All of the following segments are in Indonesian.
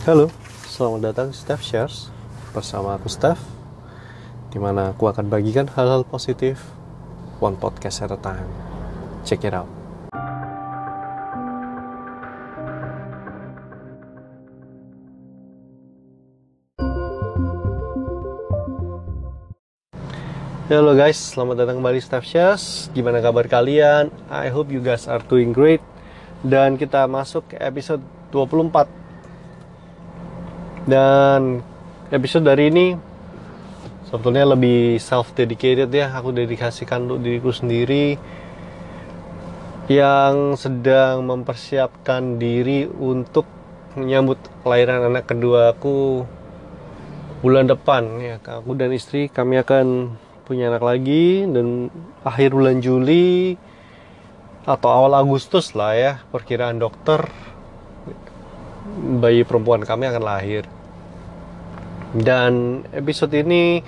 Halo, selamat datang di Steph Shares bersama aku Steph Di mana aku akan bagikan hal-hal positif One podcast at a time. Check it out. Halo guys, selamat datang kembali Steph Shares. Gimana kabar kalian? I hope you guys are doing great. Dan kita masuk ke episode 24 dan episode dari ini sebetulnya lebih self dedicated ya. Aku dedikasikan untuk diriku sendiri yang sedang mempersiapkan diri untuk menyambut kelahiran anak kedua aku bulan depan ya aku dan istri kami akan punya anak lagi dan akhir bulan Juli atau awal Agustus lah ya perkiraan dokter bayi perempuan kami akan lahir. Dan episode ini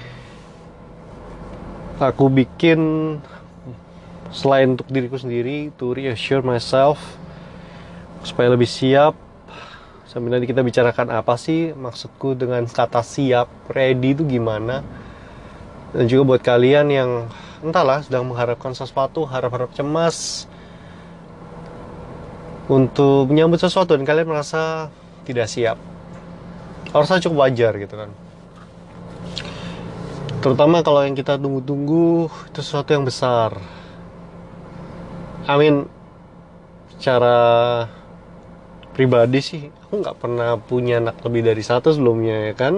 aku bikin selain untuk diriku sendiri to reassure myself supaya lebih siap sambil nanti kita bicarakan apa sih maksudku dengan kata siap ready itu gimana dan juga buat kalian yang entahlah sedang mengharapkan sesuatu harap-harap cemas untuk menyambut sesuatu dan kalian merasa tidak siap. Harusnya cukup wajar gitu kan. Terutama kalau yang kita tunggu-tunggu itu sesuatu yang besar. Amin. Secara pribadi sih aku nggak pernah punya anak lebih dari satu sebelumnya ya kan?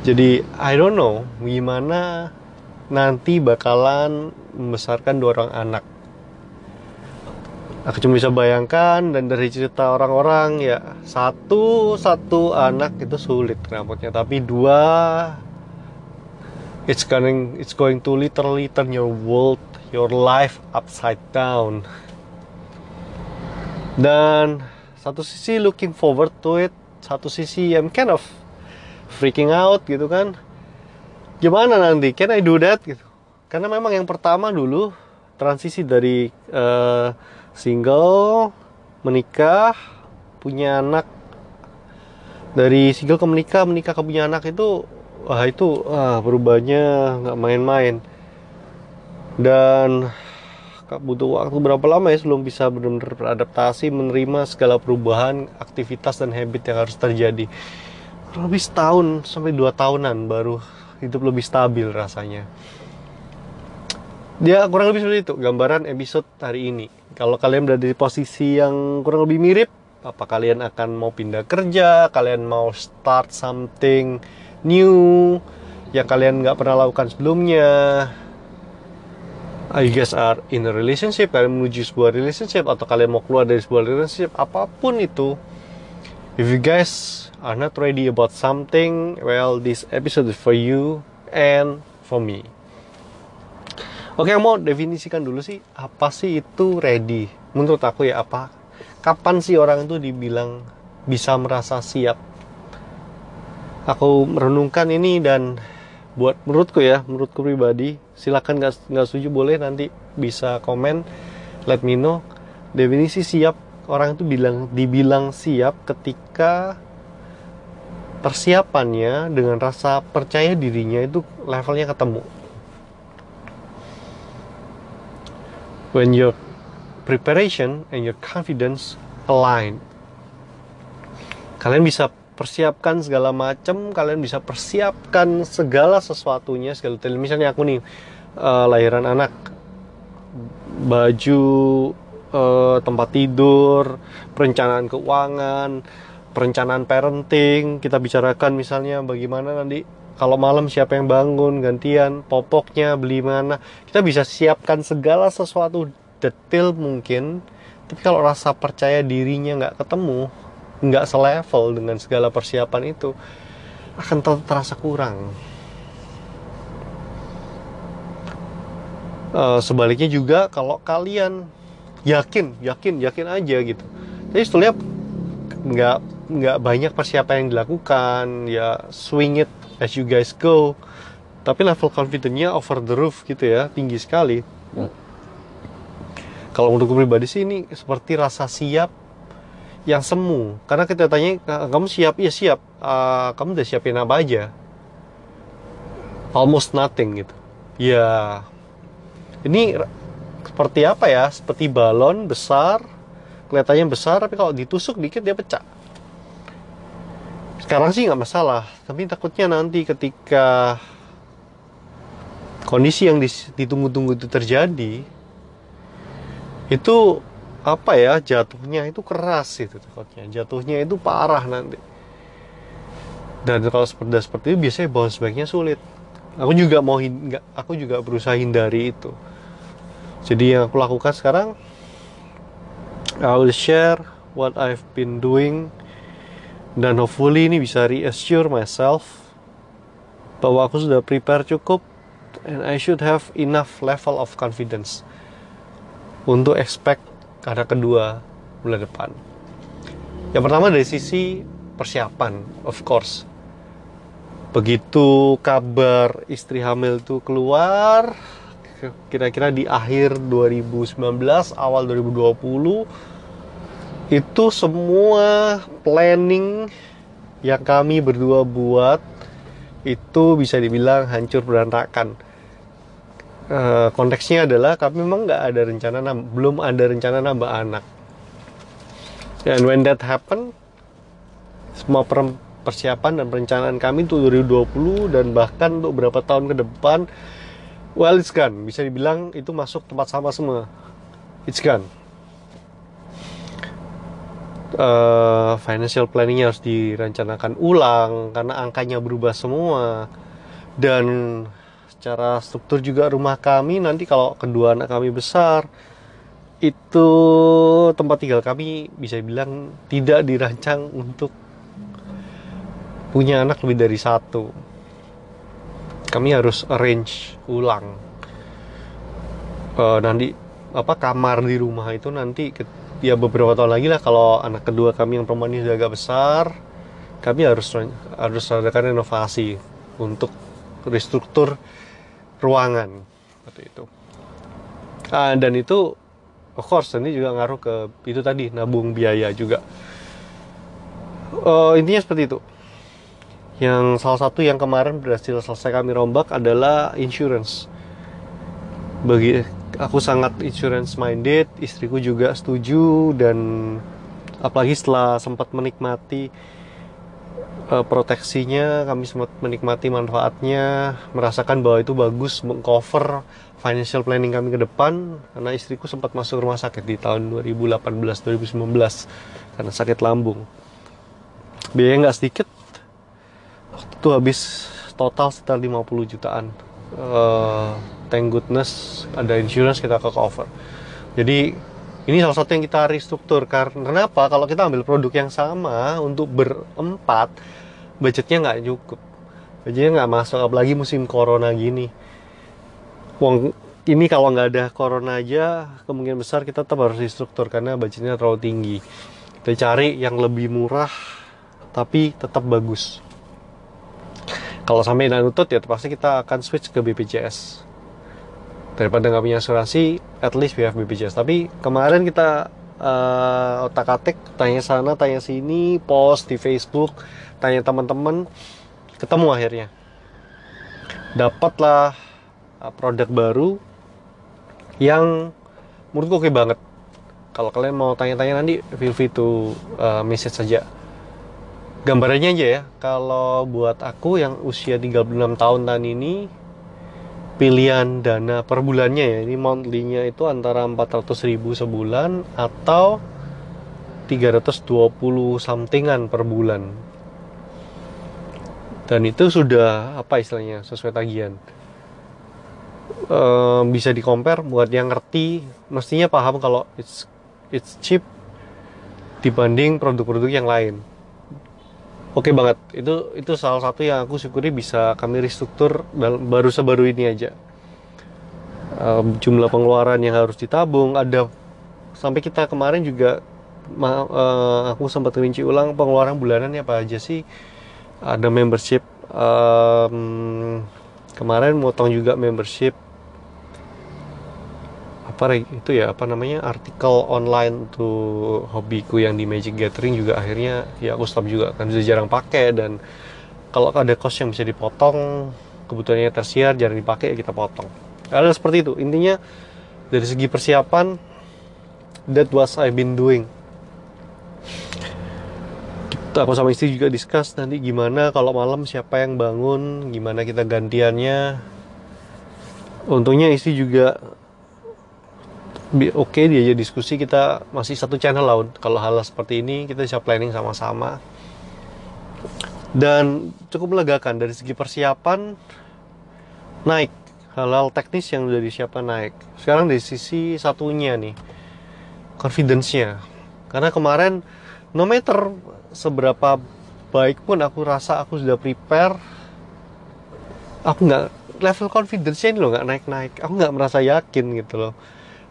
Jadi I don't know gimana nanti bakalan membesarkan dua orang anak aku cuma bisa bayangkan dan dari cerita orang-orang ya satu satu anak itu sulit rambutnya tapi dua it's going it's going to literally turn your world your life upside down. Dan satu sisi looking forward to it satu sisi I'm kind of freaking out gitu kan. Gimana nanti? Can I do that? Gitu. Karena memang yang pertama dulu transisi dari uh, single menikah punya anak. Dari single ke menikah menikah ke punya anak itu wah itu ah, perubahannya nggak main-main. Dan butuh waktu berapa lama ya sebelum bisa benar-benar beradaptasi menerima segala perubahan aktivitas dan habit yang harus terjadi? Lebih setahun sampai dua tahunan baru hidup lebih stabil rasanya dia kurang lebih seperti itu gambaran episode hari ini. Kalau kalian berada di posisi yang kurang lebih mirip, apa kalian akan mau pindah kerja, kalian mau start something new yang kalian nggak pernah lakukan sebelumnya. You guys are in a relationship, kalian menuju sebuah relationship atau kalian mau keluar dari sebuah relationship, apa pun itu. If you guys are not ready about something, well, this episode is for you and for me. Oke, mau definisikan dulu sih apa sih itu ready? Menurut aku ya apa? Kapan sih orang itu dibilang bisa merasa siap? Aku merenungkan ini dan buat menurutku ya, menurutku pribadi, silakan nggak nggak setuju boleh nanti bisa komen, let me know. Definisi siap orang itu bilang dibilang siap ketika persiapannya dengan rasa percaya dirinya itu levelnya ketemu when your preparation and your confidence align. Kalian bisa persiapkan segala macam, kalian bisa persiapkan segala sesuatunya, segala misalnya aku nih uh, lahiran anak, baju, uh, tempat tidur, perencanaan keuangan, perencanaan parenting, kita bicarakan misalnya bagaimana nanti kalau malam siapa yang bangun? Gantian. Popoknya beli mana? Kita bisa siapkan segala sesuatu detail mungkin. Tapi kalau rasa percaya dirinya nggak ketemu nggak selevel dengan segala persiapan itu akan terasa kurang. Uh, sebaliknya juga kalau kalian yakin yakin yakin aja gitu. Jadi setelah nggak nggak banyak persiapan yang dilakukan ya swing it as you guys go. Tapi level confidence-nya over the roof gitu ya tinggi sekali. Hmm. kalau menurutku pribadi sih ini seperti rasa siap yang semu. Karena kita tanya kamu siap? Iya siap. Uh, kamu udah siapin apa aja? Almost nothing gitu. Ya ini seperti apa ya? Seperti balon besar kelihatannya besar tapi kalau ditusuk dikit dia pecah sekarang sih nggak masalah tapi takutnya nanti ketika kondisi yang ditunggu-tunggu itu terjadi itu apa ya jatuhnya itu keras itu takutnya. Jatuhnya itu parah nanti. Dan kalau seperti seperti itu biasanya bounce backnya sulit. Aku juga mau nggak aku juga berusaha hindari itu. Jadi yang aku lakukan sekarang I will share what I've been doing dan hopefully ini bisa reassure myself bahwa aku sudah prepare cukup and I should have enough level of confidence untuk expect karena kedua bulan depan. Yang pertama dari sisi persiapan, of course. Begitu kabar istri hamil itu keluar, kira-kira di akhir 2019, awal 2020, itu semua planning yang kami berdua buat itu bisa dibilang hancur berantakan. Uh, konteksnya adalah kami memang nggak ada rencana belum ada rencana nambah anak. Dan when that happen, semua persiapan dan perencanaan kami untuk 2020 dan bahkan untuk beberapa tahun ke depan, well it's gone. Bisa dibilang itu masuk tempat sama semua. It's gone uh, financial planningnya harus direncanakan ulang karena angkanya berubah semua. Dan secara struktur juga rumah kami nanti kalau kedua anak kami besar itu tempat tinggal kami bisa bilang tidak dirancang untuk punya anak lebih dari satu. Kami harus arrange ulang. Uh, nanti apa kamar di rumah itu nanti ya beberapa tahun lagi lah kalau anak kedua kami yang perempuan ini sudah agak besar kami harus harus adakan renovasi untuk restruktur ruangan seperti itu. Uh, dan itu of course ini juga ngaruh ke itu tadi nabung biaya juga. Uh, intinya seperti itu. Yang salah satu yang kemarin berhasil selesai kami rombak adalah insurance. Bagi aku sangat insurance minded istriku juga setuju dan apalagi setelah sempat menikmati uh, proteksinya kami sempat menikmati manfaatnya merasakan bahwa itu bagus mengcover financial planning kami ke depan karena istriku sempat masuk rumah sakit di tahun 2018 2019 karena sakit lambung. Biaya nggak sedikit waktu itu habis total sekitar 50 jutaan. Uh, thank goodness ada insurance kita ke cover. Jadi ini salah satu yang kita restruktur karena apa kalau kita ambil produk yang sama untuk berempat budgetnya nggak cukup. Budgetnya nggak masuk apalagi musim corona gini. Uang ini kalau nggak ada corona aja kemungkinan besar kita tetap harus restruktur karena budgetnya terlalu tinggi. Kita cari yang lebih murah tapi tetap bagus. Kalau sampai nutut ya pasti kita akan switch ke BPJS daripada nggak punya asuransi at least we have BPJS tapi kemarin kita uh, otak atik tanya sana tanya sini post di Facebook tanya teman-teman ketemu akhirnya. Dapatlah uh, produk baru yang menurutku oke banget. Kalau kalian mau tanya-tanya nanti feel free to uh, message saja. Gambarannya aja ya kalau buat aku yang usia 36 tahun tahun ini pilihan dana per bulannya ya. Ini monthly-nya itu antara 400 ribu sebulan atau 320 somethingan per bulan. Dan itu sudah apa istilahnya sesuai tagihan. Ehm, bisa di compare buat yang ngerti mestinya paham kalau it's it's cheap dibanding produk-produk yang lain Oke okay banget, itu itu salah satu yang aku syukuri bisa kami restruktur baru sebaru ini aja. Um, jumlah pengeluaran yang harus ditabung ada sampai kita kemarin juga uh, aku sempat rinci ulang pengeluaran bulanan apa aja sih. Ada membership um, kemarin motong juga membership apa itu ya apa namanya artikel online tuh hobiku yang di Magic Gathering juga akhirnya ya aku stop juga kan sudah jarang pakai dan kalau ada cost yang bisa dipotong kebutuhannya tersiar jarang dipakai ya kita potong. Ada seperti itu. Intinya dari segi persiapan that was I've been doing. Kita aku sama istri juga discuss nanti gimana kalau malam siapa yang bangun gimana kita gantiannya. Untungnya istri juga oke okay, dia aja diskusi kita masih satu channel lah kalau hal seperti ini kita bisa planning sama-sama. Dan cukup melegakan dari segi persiapan naik. Hal-hal teknis yang sudah disiapkan naik. Sekarang dari sisi satunya nih confidence-nya. Karena kemarin no matter seberapa baik pun aku rasa aku sudah prepare aku nggak level confidence-nya ini loh nggak naik-naik. Aku nggak merasa yakin gitu loh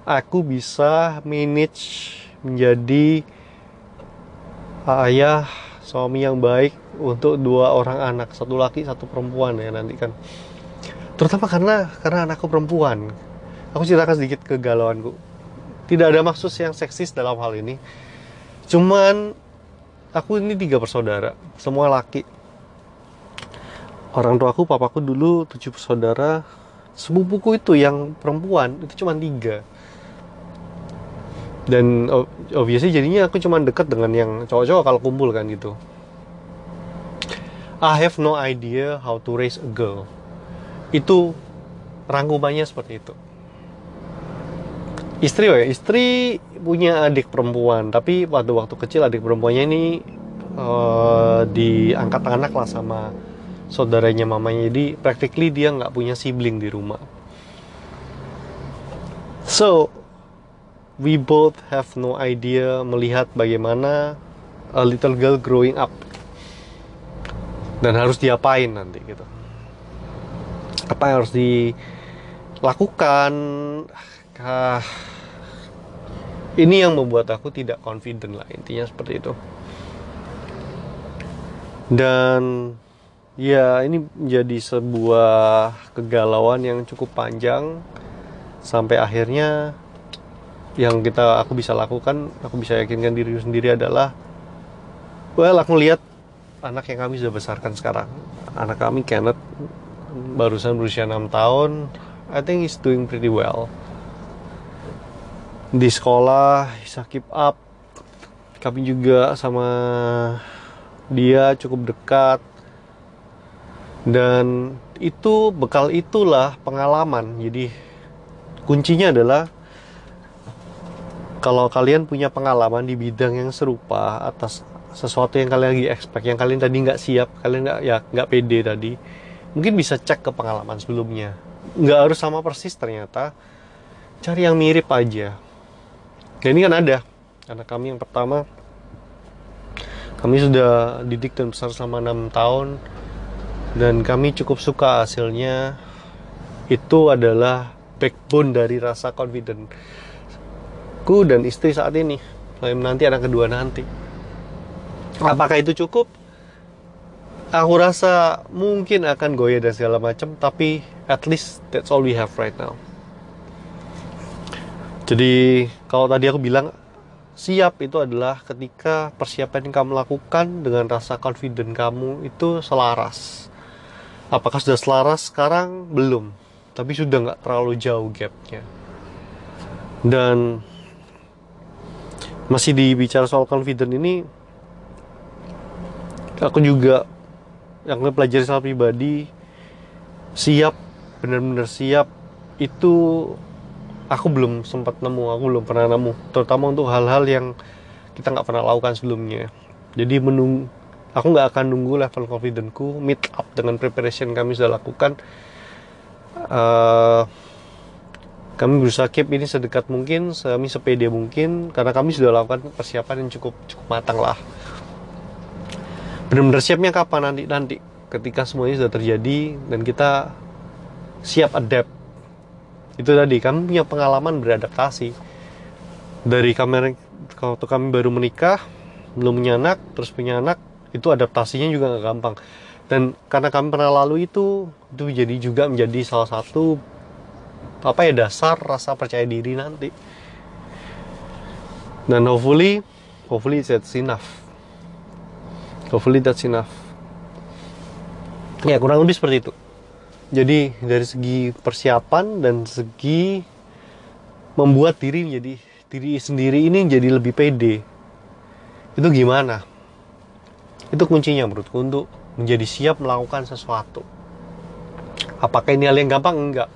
aku bisa manage menjadi ayah suami yang baik untuk dua orang anak satu laki satu perempuan ya nanti kan. Terutama karena karena anakku perempuan. Aku ceritakan sedikit kegalauanku. Tidak ada maksud yang seksis dalam hal ini. Cuman aku ini tiga bersaudara semua laki. Orang tuaku papaku dulu tujuh bersaudara. Sepupuku itu yang perempuan itu cuma tiga dan obviously jadinya aku cuma dekat dengan yang cowok-cowok kalau kumpul kan gitu. I have no idea how to raise a girl. Itu rangkumannya seperti itu. Istri ya istri punya adik perempuan tapi waktu waktu kecil adik perempuannya ini uh, diangkat anak lah sama saudaranya mamanya. Jadi practically dia nggak punya sibling di rumah. So we both have no idea melihat bagaimana a little girl growing up. Dan harus diapain nanti gitu. Apa yang harus dilakukan? Ah, ini yang membuat aku tidak confident lah intinya seperti itu. Dan ya ini menjadi sebuah kegalauan yang cukup panjang sampai akhirnya yang kita aku bisa lakukan aku bisa yakinkan diri sendiri adalah well aku lihat anak yang kami sudah besarkan sekarang. Anak kami Kenneth barusan berusia 6 tahun I think he's doing pretty well. Di sekolah bisa keep up. Kami juga sama dia cukup dekat. Dan itu bekal itulah pengalaman. Jadi kuncinya adalah kalau kalian punya pengalaman di bidang yang serupa atas sesuatu yang kalian lagi expect yang kalian tadi nggak siap kalian nggak ya nggak pede tadi mungkin bisa cek ke pengalaman sebelumnya. Nggak harus sama persis ternyata. Cari yang mirip aja. Dan ini kan ada anak kami yang pertama. Kami sudah didik dan besar selama enam tahun dan kami cukup suka hasilnya. Itu adalah backbone dari rasa confident ku dan istri saat ini. Nanti anak kedua nanti. Apakah itu cukup? Aku rasa mungkin akan goyah dan segala macam tapi at least that's all we have right now. Jadi kalau tadi aku bilang siap itu adalah ketika persiapan yang kamu lakukan dengan rasa confident kamu itu selaras. Apakah sudah selaras? Sekarang belum. Tapi sudah nggak terlalu jauh gapnya. Dan masih dibicara soal confident ini aku juga yang pelajari soal pribadi siap benar-benar siap. Itu aku belum sempat nemu aku belum pernah nemu. Terutama untuk hal-hal yang kita nggak pernah lakukan sebelumnya. Jadi menung aku nggak akan nunggu level confidentku meet up dengan preparation kami sudah lakukan. Uh, kami berusaha keep ini sedekat mungkin, kami sepede mungkin, karena kami sudah lakukan persiapan yang cukup cukup matang lah. Benar-benar siapnya kapan nanti nanti ketika semuanya sudah terjadi dan kita siap adapt. Itu tadi kami punya pengalaman beradaptasi dari kamera waktu kami baru menikah, belum punya anak, terus punya anak, itu adaptasinya juga nggak gampang. Dan karena kami pernah lalu itu, itu jadi juga menjadi salah satu apa ya dasar rasa percaya diri nanti. Dan hopefully hopefully that's enough. Hopefully that's enough. Ya kurang lebih seperti itu. Jadi dari segi persiapan dan segi membuat diri menjadi diri sendiri ini jadi lebih pede. Itu gimana? Itu kuncinya menurutku untuk menjadi siap melakukan sesuatu. Apakah ini hal yang gampang? Enggak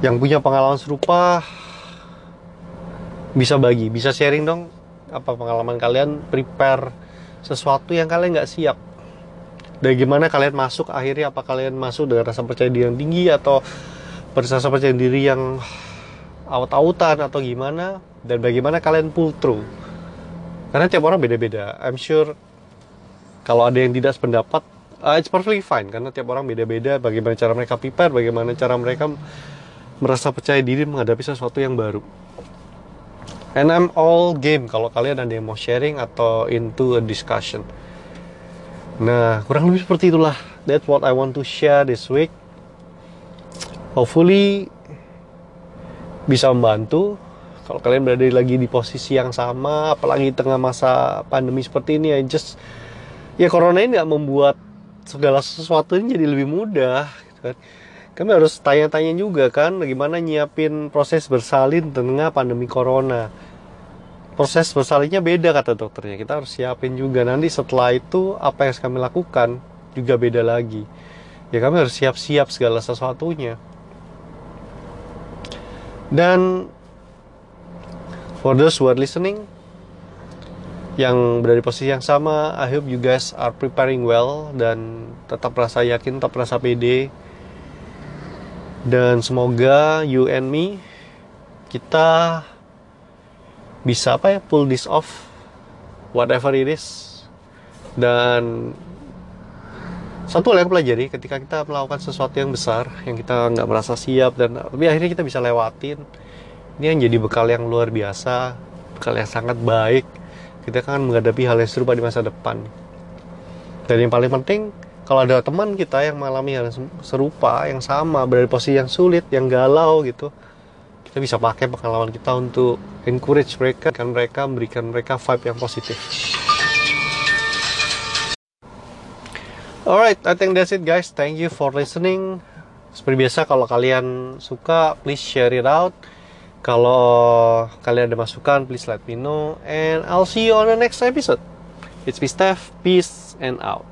yang punya pengalaman serupa bisa bagi bisa sharing dong. Apa pengalaman kalian prepare sesuatu yang kalian nggak siap? Dari gimana kalian masuk akhirnya apa kalian masuk dengan rasa percaya diri yang tinggi atau rasa percaya diri yang aut-autan atau gimana? Dan bagaimana kalian pull through? Karena tiap orang beda-beda. I'm sure kalau ada yang tidak sependapat uh, it's perfectly fine. Karena tiap orang beda-beda bagaimana cara mereka prepare bagaimana cara mereka merasa percaya diri menghadapi sesuatu yang baru and I'm all game kalau kalian ada yang mau sharing atau into a discussion Nah, kurang lebih seperti itulah. That's what I want to share this week. Hopefully bisa membantu kalau kalian berada lagi di posisi yang sama, apalagi tengah masa pandemi seperti ini ya just ya corona ini nggak membuat segala sesuatu ini jadi lebih mudah gitu kan. Kami harus tanya-tanya juga kan bagaimana nyiapin proses bersalin tengah pandemi corona. Proses bersalinnya beda kata dokternya. Kita harus siapin juga. Nanti setelah itu apa yang kami lakukan juga beda lagi. Ya kami harus siap-siap segala sesuatunya. Dan for those who are listening yang berada di posisi yang sama I hope you guys are preparing well dan tetap rasa yakin tetap rasa pede dan semoga you and me kita bisa apa ya pull this off whatever it is. Dan satu hal yang pelajari ketika kita melakukan sesuatu yang besar yang kita nggak merasa siap dan tapi akhirnya kita bisa lewatin. Ini yang jadi bekal yang luar biasa bekal yang sangat baik. Kita akan menghadapi hal yang serupa di masa depan. Dan yang paling penting kalau ada teman kita yang mengalami hal serupa yang sama berada di posisi yang sulit yang galau gitu kita bisa pakai pengalaman kita untuk encourage mereka kan mereka memberikan mereka vibe yang positif. Alright I think that's it guys. Thank you for listening. Seperti biasa kalau kalian suka please share it out. Kalau kalian ada masukan please let me know and I'll see you on the next episode. It's me Steph. Peace and out